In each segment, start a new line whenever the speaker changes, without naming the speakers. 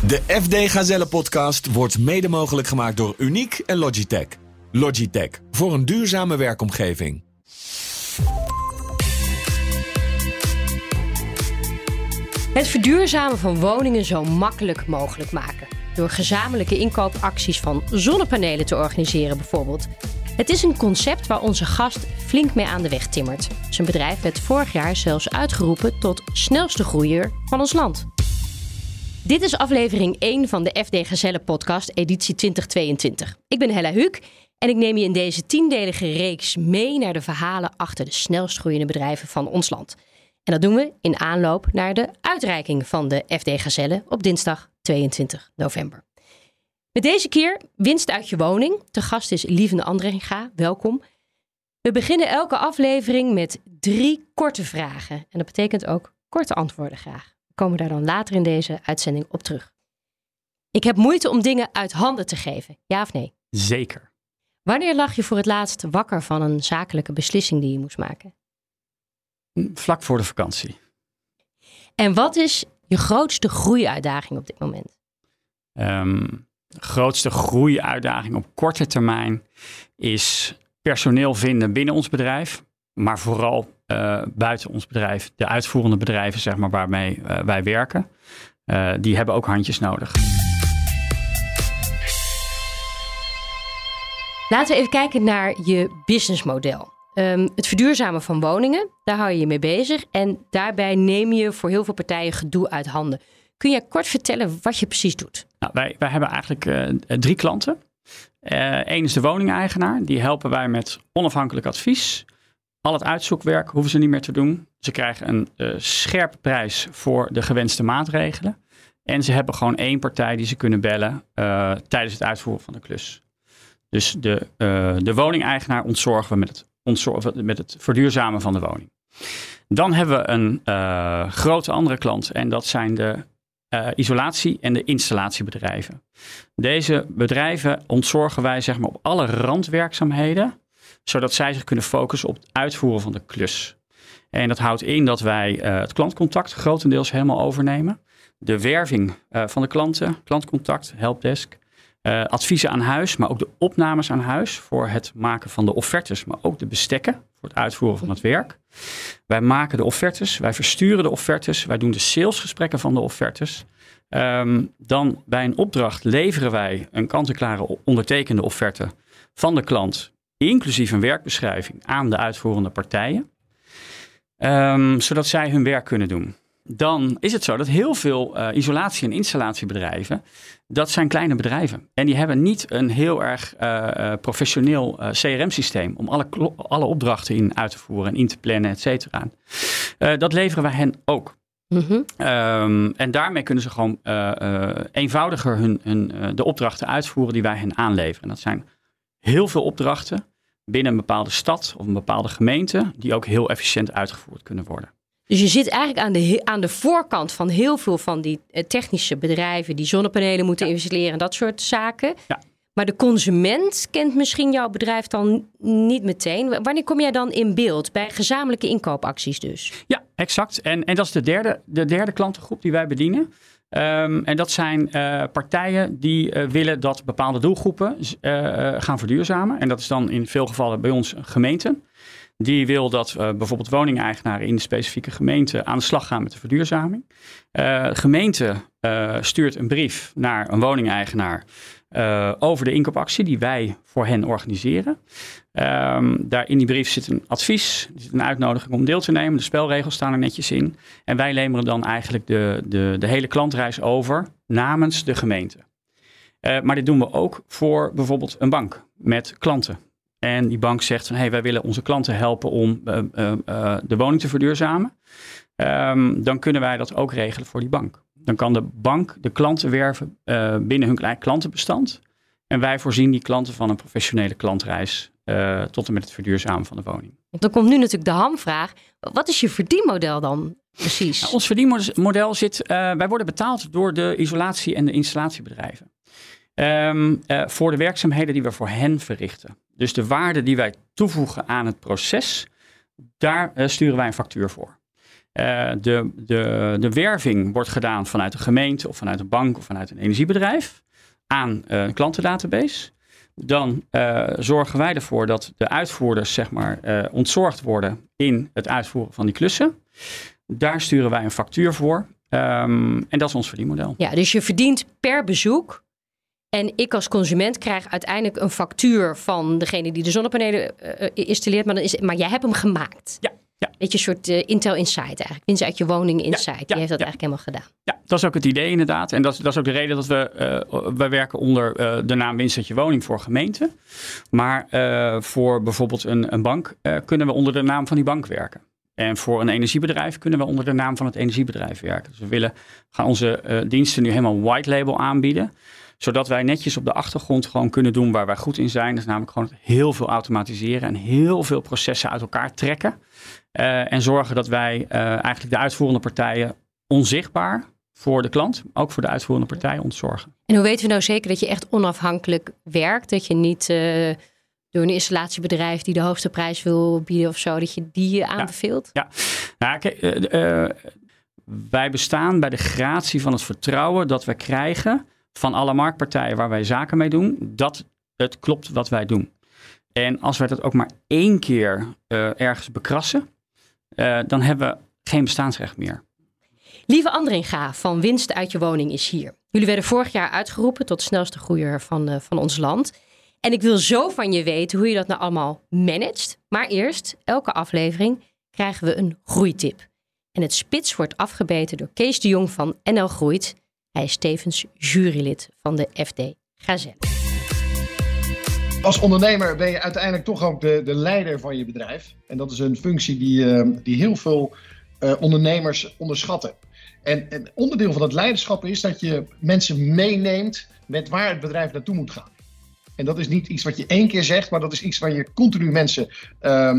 De FD Gazelle podcast wordt mede mogelijk gemaakt door Uniek en Logitech. Logitech voor een duurzame werkomgeving.
Het verduurzamen van woningen zo makkelijk mogelijk maken. Door gezamenlijke inkoopacties van zonnepanelen te organiseren bijvoorbeeld. Het is een concept waar onze gast flink mee aan de weg timmert. Zijn bedrijf werd vorig jaar zelfs uitgeroepen tot snelste groeier van ons land. Dit is aflevering 1 van de FD Gazelle podcast editie 2022. Ik ben Hella Huuk en ik neem je in deze tiendelige reeks mee naar de verhalen achter de snelst groeiende bedrijven van ons land. En dat doen we in aanloop naar de uitreiking van de FD Gazelle op dinsdag 22 november. Met deze keer winst uit je woning. Te gast is Lievende Andringa. Welkom. We beginnen elke aflevering met drie korte vragen. En dat betekent ook korte antwoorden graag. Komen daar dan later in deze uitzending op terug. Ik heb moeite om dingen uit handen te geven. Ja of nee?
Zeker.
Wanneer lag je voor het laatst wakker van een zakelijke beslissing die je moest maken?
Vlak voor de vakantie.
En wat is je grootste groeiuitdaging op dit moment?
Um, grootste groeiuitdaging op korte termijn is personeel vinden binnen ons bedrijf, maar vooral uh, buiten ons bedrijf. De uitvoerende bedrijven, zeg maar, waarmee uh, wij werken, uh, die hebben ook handjes nodig.
Laten we even kijken naar je businessmodel. Um, het verduurzamen van woningen, daar hou je je mee bezig. En daarbij neem je voor heel veel partijen gedoe uit handen. Kun je kort vertellen wat je precies doet?
Nou, wij, wij hebben eigenlijk drie klanten. Eén is de woningeigenaar. Die helpen wij met onafhankelijk advies. Al het uitzoekwerk hoeven ze niet meer te doen. Ze krijgen een uh, scherpe prijs voor de gewenste maatregelen. En ze hebben gewoon één partij die ze kunnen bellen uh, tijdens het uitvoeren van de klus. Dus de, de woningeigenaar ontzorgen we met het met het verduurzamen van de woning. Dan hebben we een uh, grote andere klant en dat zijn de uh, isolatie- en de installatiebedrijven. Deze bedrijven ontzorgen wij zeg maar, op alle randwerkzaamheden, zodat zij zich kunnen focussen op het uitvoeren van de klus. En dat houdt in dat wij uh, het klantcontact grotendeels helemaal overnemen. De werving van de klanten, klantcontact, helpdesk. Uh, adviezen aan huis, maar ook de opnames aan huis voor het maken van de offertes, maar ook de bestekken voor het uitvoeren van het werk. Wij maken de offertes, wij versturen de offertes, wij doen de salesgesprekken van de offertes. Um, dan bij een opdracht leveren wij een kant-en-klare ondertekende offerte van de klant, inclusief een werkbeschrijving aan de uitvoerende partijen, um, zodat zij hun werk kunnen doen dan is het zo dat heel veel uh, isolatie- en installatiebedrijven, dat zijn kleine bedrijven. En die hebben niet een heel erg uh, professioneel uh, CRM-systeem om alle, alle opdrachten in uit te voeren en in te plannen, et cetera. dat leveren wij hen ook. Mm -hmm. um, en daarmee kunnen ze gewoon eenvoudiger hun, hun de opdrachten uitvoeren die wij hen aanleveren. En dat zijn heel veel opdrachten binnen een bepaalde stad of een bepaalde gemeente, die ook heel efficiënt uitgevoerd kunnen worden.
Dus je zit eigenlijk aan de, aan de voorkant van heel veel van die technische bedrijven die zonnepanelen moeten ja. installeren en dat soort zaken.
Ja.
Maar de consument kent misschien jouw bedrijf dan niet meteen. Wanneer kom jij dan in beeld? Bij gezamenlijke inkoopacties dus?
Ja, exact. En, en dat is de derde, de derde klantengroep die wij bedienen. Um, en dat zijn uh, partijen die uh, willen dat bepaalde doelgroepen uh, gaan verduurzamen. En dat is dan in veel gevallen bij ons gemeenten. Die wil dat bijvoorbeeld woningeigenaren in de specifieke gemeente aan de slag gaan met de verduurzaming. Gemeente stuurt een brief naar een woningeigenaar over de inkoopactie die wij voor hen organiseren. Um, daar in die brief zit een advies, zit een uitnodiging om deel te nemen. De spelregels staan er netjes in. En wij leveren dan eigenlijk de, de, de hele klantreis over namens de gemeente. maar dit doen we ook voor bijvoorbeeld een bank met klanten. En die bank zegt van hey, wij willen onze klanten helpen om uh, de woning te verduurzamen. Um, dan kunnen wij dat ook regelen voor die bank. Dan kan de bank de klanten werven binnen hun klantenbestand. En wij voorzien die klanten van een professionele klantreis tot en met het verduurzamen van de woning.
Dan komt nu natuurlijk de hamvraag. Wat is je verdienmodel dan precies?
Nou, ons verdienmodel zit, wij worden betaald door de isolatie- en de installatiebedrijven. Um, uh, voor de werkzaamheden die we voor hen verrichten. Dus de waarde die wij toevoegen aan het proces, daar sturen wij een factuur voor. De, de, de werving wordt gedaan vanuit een gemeente of vanuit een bank of vanuit een energiebedrijf aan een klantendatabase. Dan zorgen wij ervoor dat de uitvoerders zeg maar, ontzorgd worden in het uitvoeren van die klussen. Daar sturen wij een factuur voor. Ehm, en dat is ons verdienmodel.
Ja, dus je verdient per bezoek. En ik als consument krijg uiteindelijk een factuur van degene die de zonnepanelen uh, installeert. Maar, dan is, maar jij hebt hem gemaakt.
Ja. Ja.
Beetje een soort uh, Intel Insight eigenlijk. Uit je woning Insight. Ja, Die heeft dat eigenlijk helemaal gedaan.
Ja, dat is ook het idee inderdaad. En dat, dat is ook de reden dat we, uh, wij werken onder uh, de naam Winst uit je woning voor gemeenten. Maar voor bijvoorbeeld een, een bank kunnen we onder de naam van die bank werken. En voor een energiebedrijf kunnen we onder de naam van het energiebedrijf werken. Dus we willen, gaan onze diensten nu helemaal white label aanbieden. Zodat wij netjes op de achtergrond gewoon kunnen doen waar wij goed in zijn. Dat is namelijk gewoon heel veel automatiseren en heel veel processen uit elkaar trekken. Uh, en zorgen dat wij uh, eigenlijk de uitvoerende partijen onzichtbaar voor de klant, ook voor de uitvoerende partijen ontzorgen.
En hoe weten we nou zeker dat je echt onafhankelijk werkt? Dat je niet door een installatiebedrijf die de hoogste prijs wil bieden of zo, dat je die aanbeveelt?
Ja, ja. Nou, kijk, wij bestaan bij de gratie van het vertrouwen dat we krijgen van alle marktpartijen waar wij zaken mee doen, dat het klopt wat wij doen. En als wij dat ook maar één keer uh, ergens bekrassen, dan hebben we geen bestaansrecht meer.
Lieve Andringa van Winst uit je woning is hier. Jullie werden vorig jaar uitgeroepen tot snelste groeier van, van ons land. En ik wil zo van je weten hoe je dat nou allemaal managt. Maar eerst, elke aflevering krijgen we een groeitip. En het spits wordt afgebeten door Kees de Jong van NL Groeit. Hij is tevens jurylid van de FD Gazelle.
Als ondernemer ben je uiteindelijk toch ook de, de leider van je bedrijf. En dat is een functie die, uh, die heel veel uh, ondernemers onderschatten. En, en onderdeel van dat leiderschap is dat je mensen meeneemt met waar het bedrijf naartoe moet gaan. En dat is niet iets wat je één keer zegt, maar dat is iets waar je continu mensen uh,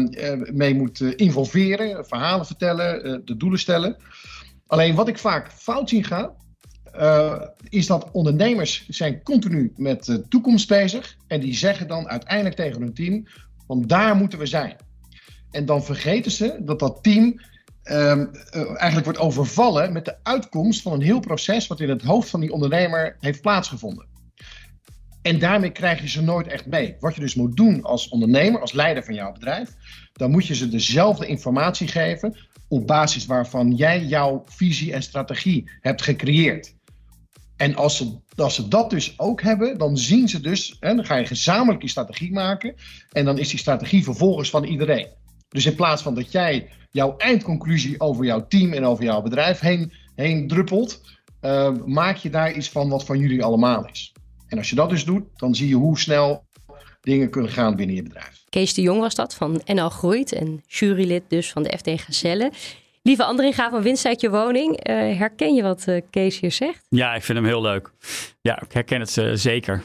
mee moet uh, involveren, verhalen vertellen, de doelen stellen. Alleen wat ik vaak fout zie gaan, is dat ondernemers zijn continu met de toekomst bezig. En die zeggen dan uiteindelijk tegen hun team, van daar moeten we zijn. En dan vergeten ze dat dat team ehm, eigenlijk wordt overvallen met de uitkomst van een heel proces wat in het hoofd van die ondernemer heeft plaatsgevonden. En daarmee krijg je ze nooit echt mee. Wat je dus moet doen als ondernemer, als leider van jouw bedrijf, dan moet je ze dezelfde informatie geven op basis waarvan jij jouw visie en strategie hebt gecreëerd. En als ze, dat dus ook hebben, dan zien ze dus, dan ga je gezamenlijk die strategie maken. En dan is die strategie vervolgens van iedereen. Dus in plaats van dat jij jouw eindconclusie over jouw team en over jouw bedrijf heen, heen druppelt, uh, maak je daar iets van wat van jullie allemaal is. En als je dat dus doet, dan zie je hoe snel dingen kunnen gaan binnen je bedrijf.
Kees de Jong was dat van NL Groeit en jurylid dus van de FD Gazelle. Lieve Andringa van Winst je woning, uh, herken je wat uh, Kees hier zegt?
Ja, ik vind hem heel leuk. Ja, ik herken het uh, zeker.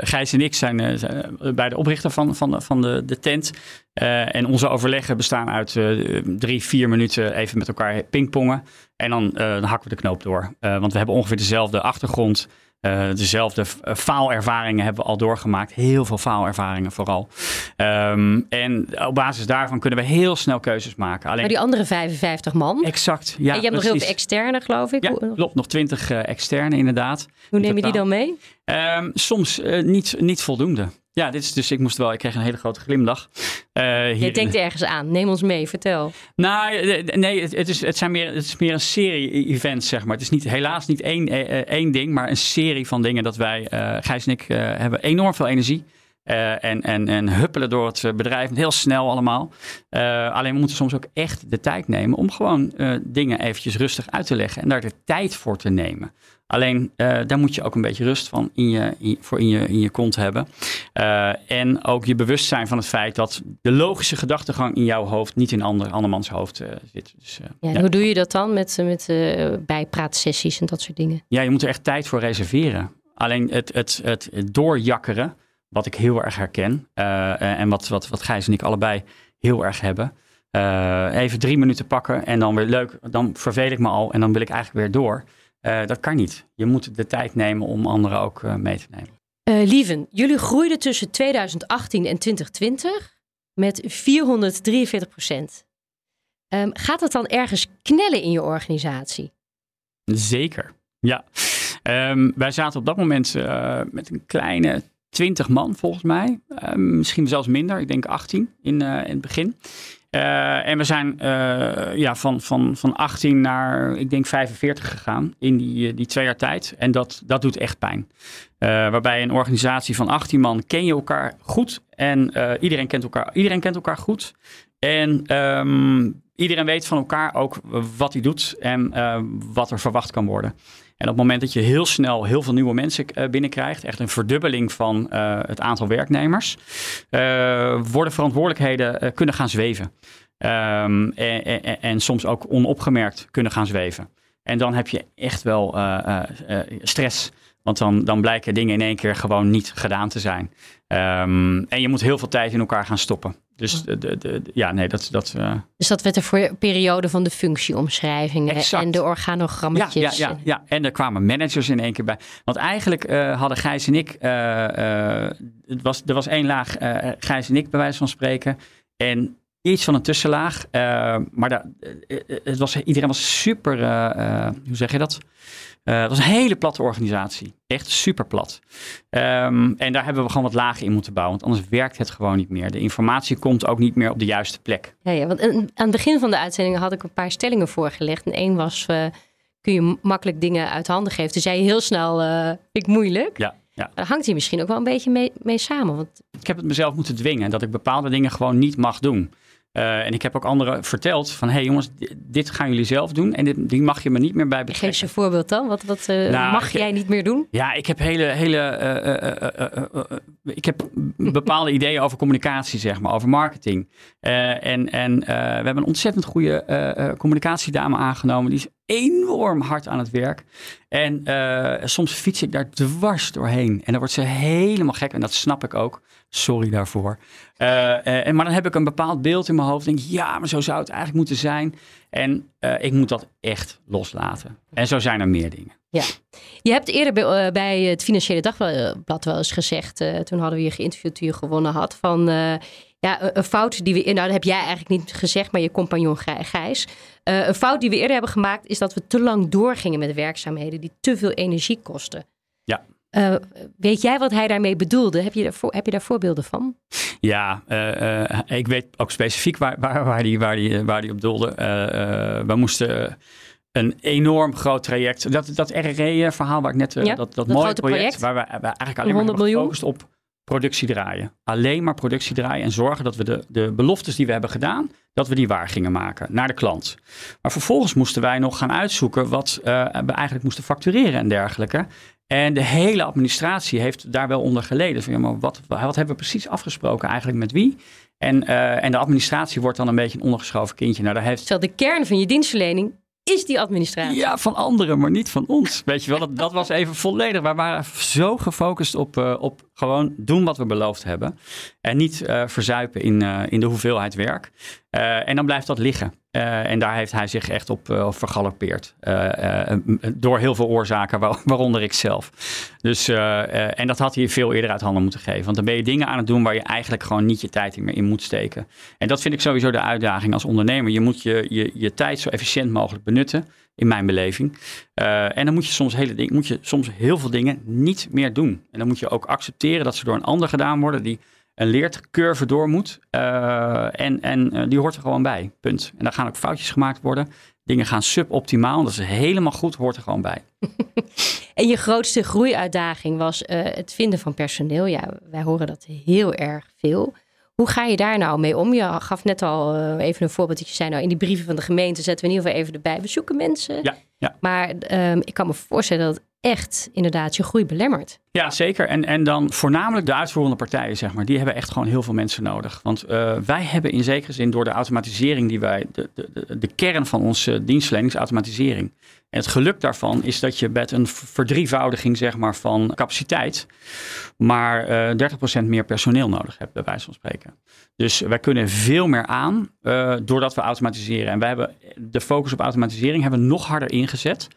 Gijs en ik zijn, zijn, bij de oprichter van, van, van de, de tent. en onze overleggen bestaan uit drie, vier minuten even met elkaar pingpongen. En dan, dan hakken we de knoop door. want we hebben ongeveer dezelfde achtergrond. Uh, dezelfde eh, faalervaringen hebben we al doorgemaakt. Heel veel faalervaringen vooral. Um, en op basis daarvan kunnen we heel snel keuzes maken.
Alleen... Maar die andere 55 man?
Exact, ja.
En je hebt nog heel veel externe, geloof ik?
Ja, klopt. Nog 20 uh, externe inderdaad.
Hoe neem je die dan mee?
Um, soms uh, niet, niet voldoende. Ja, dit is dus, ik moest wel, ik kreeg een hele grote glimlach.
Uh, Je denkt ergens aan, neem ons mee, vertel.
Nou, nee, het, is, het, zijn meer, het is meer een serie events, zeg maar. Het is niet, helaas niet één, één ding, maar een serie van dingen dat wij, uh, Gijs en ik, uh, hebben enorm veel energie. Uh, en, en, en huppelen door het bedrijf, heel snel allemaal. Uh, alleen we moeten soms ook echt de tijd nemen om gewoon uh, dingen eventjes rustig uit te leggen en daar de tijd voor te nemen. Alleen daar moet je ook een beetje rust van in je, in, voor in je, in je kont hebben. en ook je bewust zijn van het feit dat de logische gedachtegang in jouw hoofd niet in ander, andermans hoofd zit. Dus,
ja, ja. Hoe doe je dat dan met, met bijpraatsessies en dat soort dingen?
Ja, je moet er echt tijd voor reserveren. Alleen het, het, het, het doorjakkeren wat ik heel erg herken. Uh, en wat, wat, wat Gijs en ik allebei heel erg hebben. Uh, even drie minuten pakken en dan weer leuk. Dan verveel ik me al en dan wil ik eigenlijk weer door. Uh, dat kan niet. Je moet de tijd nemen om anderen ook mee te nemen.
Lieven, jullie groeiden tussen 2018 en 2020 met 443 procent. Ehm, gaat het dan ergens knellen in je organisatie?
Zeker, ja. Ehm, wij zaten op dat moment met een kleine 20 man volgens mij. Uh, misschien zelfs minder, ik denk 18 in, uh, in het begin. Uh, en we zijn ja, van, van, van 18 naar, ik denk 45 gegaan in die, die twee jaar tijd. En dat, dat doet echt pijn. waarbij een organisatie van 18 man ken je elkaar goed. En iedereen, kent elkaar, iedereen kent elkaar goed. En um, iedereen weet van elkaar ook wat hij doet en wat er verwacht kan worden. En op het moment dat je heel snel heel veel nieuwe mensen uh, binnenkrijgt, echt een verdubbeling van het aantal werknemers, worden verantwoordelijkheden kunnen gaan zweven. En, en, en, soms ook onopgemerkt kunnen gaan zweven. En dan heb je echt wel stress. Want dan, dan blijken dingen in één keer gewoon niet gedaan te zijn. Um, en je moet heel veel tijd in elkaar gaan stoppen. Dus de, de, de, ja, nee, dat. dat uh...
Dus dat werd de voor periode van de functieomschrijvingen
exact.
en de organogrammetjes.
Ja, ja, ja, ja, en er kwamen managers in één keer bij. Want eigenlijk uh, hadden Gijs en ik. Uh, het was, er was één laag Gijs en ik, bij wijze van spreken. En iets van een tussenlaag. maar daar, het was, iedereen was super. hoe zeg je dat? Uh, het was een hele platte organisatie. Echt super plat. Um, en daar hebben we gewoon wat lagen in moeten bouwen. Want anders werkt het gewoon niet meer. De informatie komt ook niet meer op de juiste plek.
Ja, ja want aan het begin van de uitzending had ik een paar stellingen voorgelegd. En één was, kun je makkelijk dingen uit handen geven? Toen zei je heel snel, ik moeilijk.
Ja. Ja.
Daar hangt hier misschien ook wel een beetje mee, mee samen. Want...
Ik heb het mezelf moeten dwingen dat ik bepaalde dingen gewoon niet mag doen. Uh, en ik heb ook anderen verteld van, hé hey jongens, dit gaan jullie zelf doen en dit, die mag je me niet meer bij betrekken.
Geef je een voorbeeld dan. Wat, wat uh, nou, mag jij niet meer doen?
Ja, ik heb hele, hele, uh, ik heb bepaalde ideeën over communicatie, zeg maar, over marketing. en en we hebben een ontzettend goede communicatiedame aangenomen. Die is enorm hard aan het werk. En soms fiets ik daar dwars doorheen. En dan wordt ze helemaal gek. En dat snap ik ook. Sorry daarvoor. Uh, en, maar dan heb ik een bepaald beeld in mijn hoofd. Denk ja, maar zo zou het eigenlijk moeten zijn. En uh, ik moet dat echt loslaten. En zo zijn er meer dingen.
Ja. Je hebt eerder bij, uh, bij het Financiële Dagblad wel eens gezegd. toen hadden we je geïnterviewd toen je gewonnen had. Van ja, een fout die we. Nou, dat heb jij eigenlijk niet gezegd, maar je compagnon Gijs. een fout die we eerder hebben gemaakt is dat we te lang doorgingen met werkzaamheden die te veel energie kosten.
Ja.
Uh, weet jij wat hij daarmee bedoelde? Heb je daar, heb je daar voorbeelden van?
Ja, uh, uh, ik weet ook specifiek waar, waar, waar, die, waar, die, waar die op doelde. we moesten een enorm groot traject. Dat, dat RRE-verhaal waar ik net... Ja, dat, dat, dat mooie project, project, waar we, we eigenlijk alleen maar gefocust op productie draaien. Alleen maar productie draaien en zorgen dat we de, de beloftes die we hebben gedaan, dat we die waar gingen maken naar de klant. Maar vervolgens moesten wij nog gaan uitzoeken wat uh, we eigenlijk moesten factureren en dergelijke. En de hele administratie heeft daar wel onder geleden. Van, ja, maar wat, wat hebben we precies afgesproken eigenlijk met wie? En, uh, en de administratie wordt dan een beetje een ondergeschoven kindje. Nou, daar heeft...
Terwijl de kern van je dienstverlening is die administratie.
Ja, van anderen, maar niet van ons. Weet je wel, dat, dat was even volledig. We waren zo gefocust op, uh, op gewoon doen wat we beloofd hebben. En niet uh, verzuipen in, in de hoeveelheid werk. en dan blijft dat liggen. En daar heeft hij zich echt op vergalopeerd. door heel veel oorzaken, waar, waaronder ik zelf. Dus, en dat had hij veel eerder uit handen moeten geven. Want dan ben je dingen aan het doen waar je eigenlijk gewoon niet je tijd meer in moet steken. En dat vind ik sowieso de uitdaging als ondernemer. Je moet je, je, je tijd zo efficiënt mogelijk benutten in mijn beleving. En dan moet je soms hele dingen, moet je soms heel veel dingen niet meer doen. En dan moet je ook accepteren dat ze door een ander gedaan worden die een leercurve door moet. Uh, en en uh, die hoort er gewoon bij. Punt. En daar gaan ook foutjes gemaakt worden. Dingen gaan suboptimaal. Dat is helemaal goed, hoort er gewoon bij.
en je grootste groeiuitdaging was het vinden van personeel. Ja, wij horen dat heel erg veel. Hoe ga je daar nou mee om? Je gaf net al uh, even een voorbeeld dat je zei, nou in die brieven van de gemeente zetten we in ieder geval even erbij. We zoeken mensen.
Ja, ja.
Maar um, ik kan me voorstellen dat echt inderdaad je groei belemmert.
Ja, zeker. En, en dan voornamelijk de uitvoerende partijen, zeg maar. Die hebben echt gewoon heel veel mensen nodig. Want uh, wij hebben in zekere zin door de automatisering die wij... De, de, de kern van onze dienstverlening is automatisering. En het geluk daarvan is dat je met een verdrievoudiging zeg maar, van capaciteit... maar uh, 30% meer personeel nodig hebt, bij wijze van spreken. Dus wij kunnen veel meer aan uh, doordat we automatiseren. En wij hebben de focus op automatisering hebben we nog harder ingezet...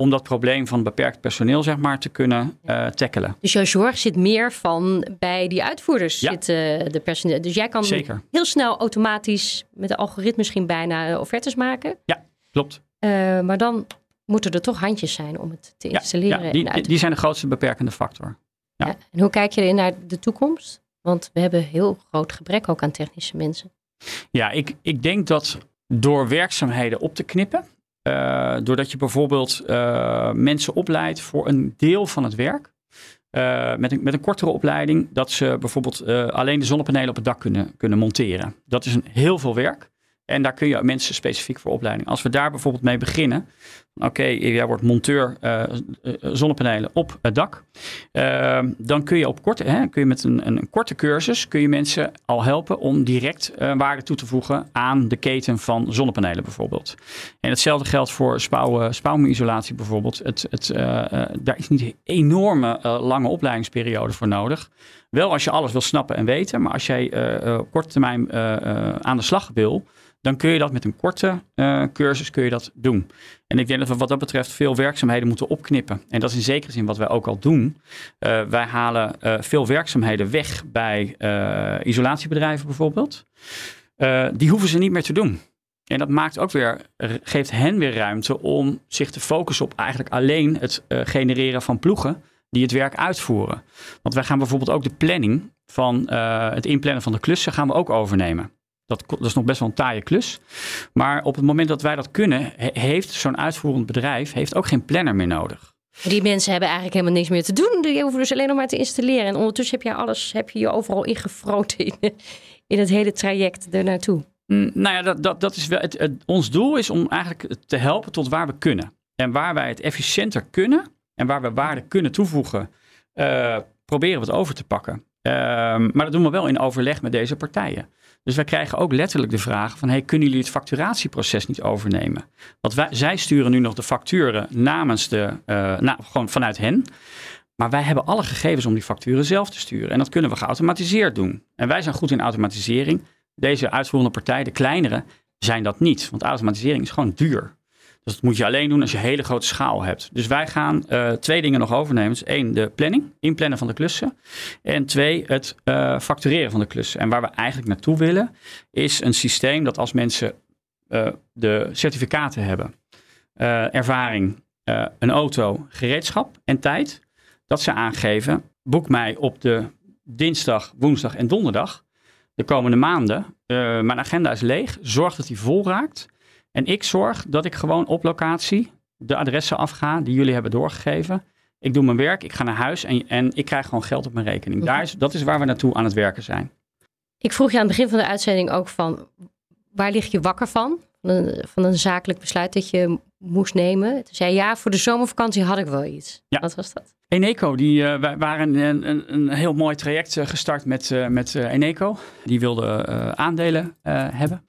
om dat probleem van beperkt personeel zeg maar, te kunnen uh, tackelen.
Dus jouw zorg zit meer van bij die uitvoerders
Ja.
zit, eh, de personeel. Dus jij kan
Zeker.
heel snel automatisch met de algoritme misschien bijna eh, offertes maken.
Klopt.
Eh, maar dan moeten er toch handjes zijn om het te
Ja,
installeren.
ja, die,
en uit
die, die zijn de grootste beperkende factor. ja.
Ja. En hoe kijk je erin naar de toekomst? Want we hebben heel groot gebrek ook aan technische mensen.
Ja, ik, ik denk dat door werkzaamheden op te knippen, eh, doordat je bijvoorbeeld eh, mensen opleidt voor een deel van het werk, eh, met, een, met een kortere opleiding, dat ze bijvoorbeeld alleen de zonnepanelen op het dak kunnen, kunnen monteren. Dat is een, heel veel werk. En daar kun je mensen specifiek voor opleiding. Als we daar bijvoorbeeld mee beginnen. Oké, jij wordt monteur eh, eh, zonnepanelen op het dak. Eh, dan kun je op korte, hè, kun je met een, een, korte cursus kun je mensen al helpen om direct waarde toe te voegen aan de keten van zonnepanelen bijvoorbeeld. En hetzelfde geldt voor spouw, bijvoorbeeld. Het, het, daar is niet een enorme lange opleidingsperiode voor nodig. Wel als je alles wil snappen en weten, maar als jij op korte termijn aan de slag wil, dan kun je dat met een korte cursus kun je dat doen. En ik denk dat we wat dat betreft veel werkzaamheden moeten opknippen. En dat is in zekere zin wat wij ook al doen. Eh, wij halen eh, veel werkzaamheden weg bij eh, isolatiebedrijven bijvoorbeeld. Die hoeven ze niet meer te doen. En dat maakt ook weer, geeft hen weer ruimte om zich te focussen op eigenlijk alleen het genereren van ploegen die het werk uitvoeren. Want wij gaan bijvoorbeeld ook de planning van het inplannen van de klussen gaan we ook overnemen. Dat, dat is nog best wel een taaie klus. Maar op het moment dat wij dat kunnen, he- heeft zo'n uitvoerend bedrijf heeft ook geen planner meer nodig.
Die mensen hebben eigenlijk helemaal niks meer te doen. Die hoeven dus alleen nog maar te installeren. En ondertussen heb je alles, heb je je overal ingefroten in, in het hele traject ernaartoe.
Mm, Nou ja, dat, dat, dat is wel het, het- ons doel is om eigenlijk te helpen tot waar we kunnen. En waar wij het efficiënter kunnen en waar we waarde kunnen toevoegen, eh, proberen we het over te pakken. Ehm, maar dat doen we wel in overleg met deze partijen. Dus wij krijgen ook letterlijk de vraag van, hey, kunnen jullie het facturatieproces niet overnemen? Want wij, zij sturen nu nog de facturen namens de, eh, gewoon vanuit hen. Maar wij hebben alle gegevens om die facturen zelf te sturen. En dat kunnen we geautomatiseerd doen. En wij zijn goed in automatisering. Deze uitvoerende partij, de kleinere, zijn dat niet. Want automatisering is gewoon duur. Dus dat moet je alleen doen als je hele grote schaal hebt. Dus wij gaan eh, twee dingen nog overnemen. Dus één, de planning, inplannen van de klussen. En twee, het eh, factureren van de klussen. En waar we eigenlijk naartoe willen, is een systeem dat als mensen eh, de certificaten hebben, ervaring, een auto, gereedschap en tijd, dat ze aangeven, boek mij op de dinsdag, woensdag en donderdag de komende maanden. Mijn agenda is leeg, zorg dat die vol raakt. En ik zorg dat ik gewoon op locatie de adressen afga die jullie hebben doorgegeven. Ik doe mijn werk, ik ga naar huis en, en ik krijg gewoon geld op mijn rekening. Daar is, dat is waar we naartoe aan het werken zijn.
Ik vroeg je aan het begin van de uitzending ook van... waar lig je wakker van? Van een, van een zakelijk besluit dat je moest nemen. Toen zei je, ja, voor de zomervakantie had ik wel iets.
Ja.
Wat was dat?
Eneco, die wij waren een, een, een heel mooi traject eh, gestart met, eh, met Eneco. Die wilde aandelen hebben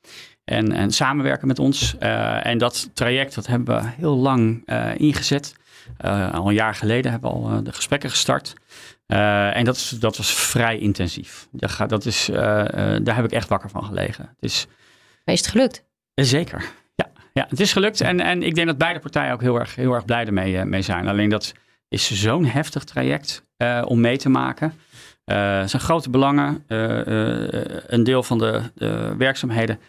en, en samenwerken met ons. Eh, en dat traject dat hebben we heel lang eh, ingezet. Eh, al een jaar geleden hebben we al de gesprekken gestart. En dat, is, dat was vrij intensief. Dat, ga- dat is, daar heb ik echt wakker van gelegen. Het is,
Maar is het gelukt?
Zeker. Ja, ja, het is gelukt. En, en ik denk dat beide partijen ook heel erg, heel erg blij ermee mee zijn. Alleen dat is zo'n heftig traject om mee te maken. Het zijn grote belangen. Een deel van de, de werkzaamheden,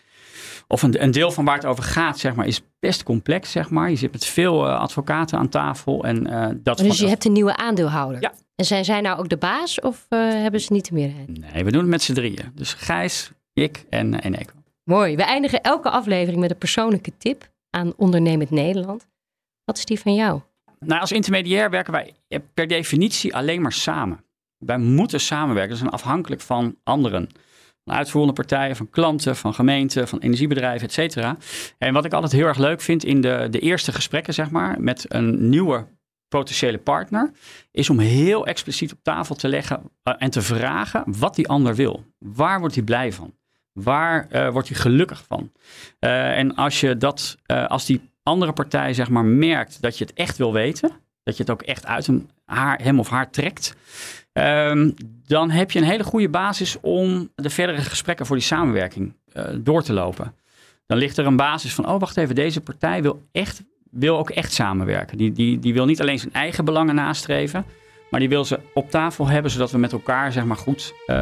of een, een deel van waar het over gaat, zeg maar, is best complex. Zeg maar. Je zit met veel eh, advocaten aan tafel. En, eh, dat
Dus je hebt een nieuwe aandeelhouder.
Ja.
En zijn zij nou ook de baas of eh, hebben ze niet de meerderheid?
Nee, we doen het met z'n drieën. Dus Gijs, ik en, en Eco.
Mooi. We eindigen elke aflevering met een persoonlijke tip aan ondernemend Nederland. Wat is die van jou?
Nou, als intermediair werken wij per definitie alleen maar samen. Wij moeten samenwerken. We zijn afhankelijk van anderen. Uitvoerende partijen, van klanten, van gemeenten, van energiebedrijven, et cetera. En wat ik altijd heel erg leuk vind in de, de eerste gesprekken, zeg maar, met een nieuwe potentiële partner, is om heel expliciet op tafel te leggen eh, en te vragen wat die ander wil. Waar wordt hij blij van? Waar eh, wordt hij gelukkig van? Eh, en als je dat, als die andere partij zeg maar merkt dat je het echt wil weten, dat je het ook echt uit hem, haar, hem of haar trekt, ehm, dan heb je een hele goede basis om de verdere gesprekken voor die samenwerking eh, door te lopen. Dan ligt er een basis van, oh wacht even, deze partij wil, echt, wil ook echt samenwerken. Die, die, die wil niet alleen zijn eigen belangen nastreven, Maar die wil ze op tafel hebben, zodat we met elkaar zeg maar, goed uh,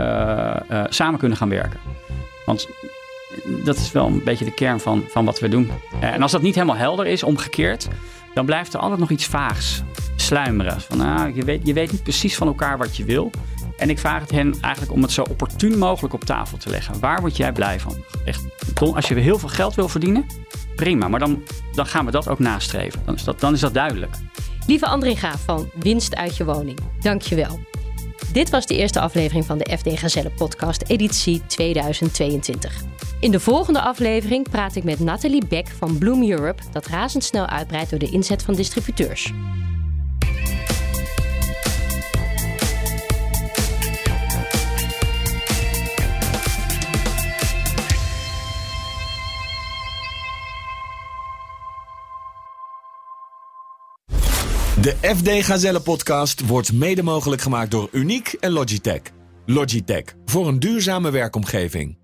uh, samen kunnen gaan werken. Want dat is wel een beetje de kern van, van wat we doen. En als dat niet helemaal helder is, omgekeerd, dan blijft er altijd nog iets vaags sluimeren. Van, ah, je, weet, je weet niet precies van elkaar wat je wil. En ik vraag het hen eigenlijk om het zo opportun mogelijk op tafel te leggen. Waar word jij blij van? Echt, als je heel veel geld wil verdienen, prima. Maar dan, dan gaan we dat ook nastreven. Dan is dat, dan is dat duidelijk.
Lieve Andringa van Winst uit je woning, dankjewel. Dit was de eerste aflevering van de FD Gazelle podcast editie 2022. In de volgende aflevering praat ik met Nathalie Beck van Bloom Europe, dat razendsnel uitbreidt door de inzet van distributeurs.
De FD Gazelle podcast wordt mede mogelijk gemaakt door Uniek en Logitech. Logitech voor een duurzame werkomgeving.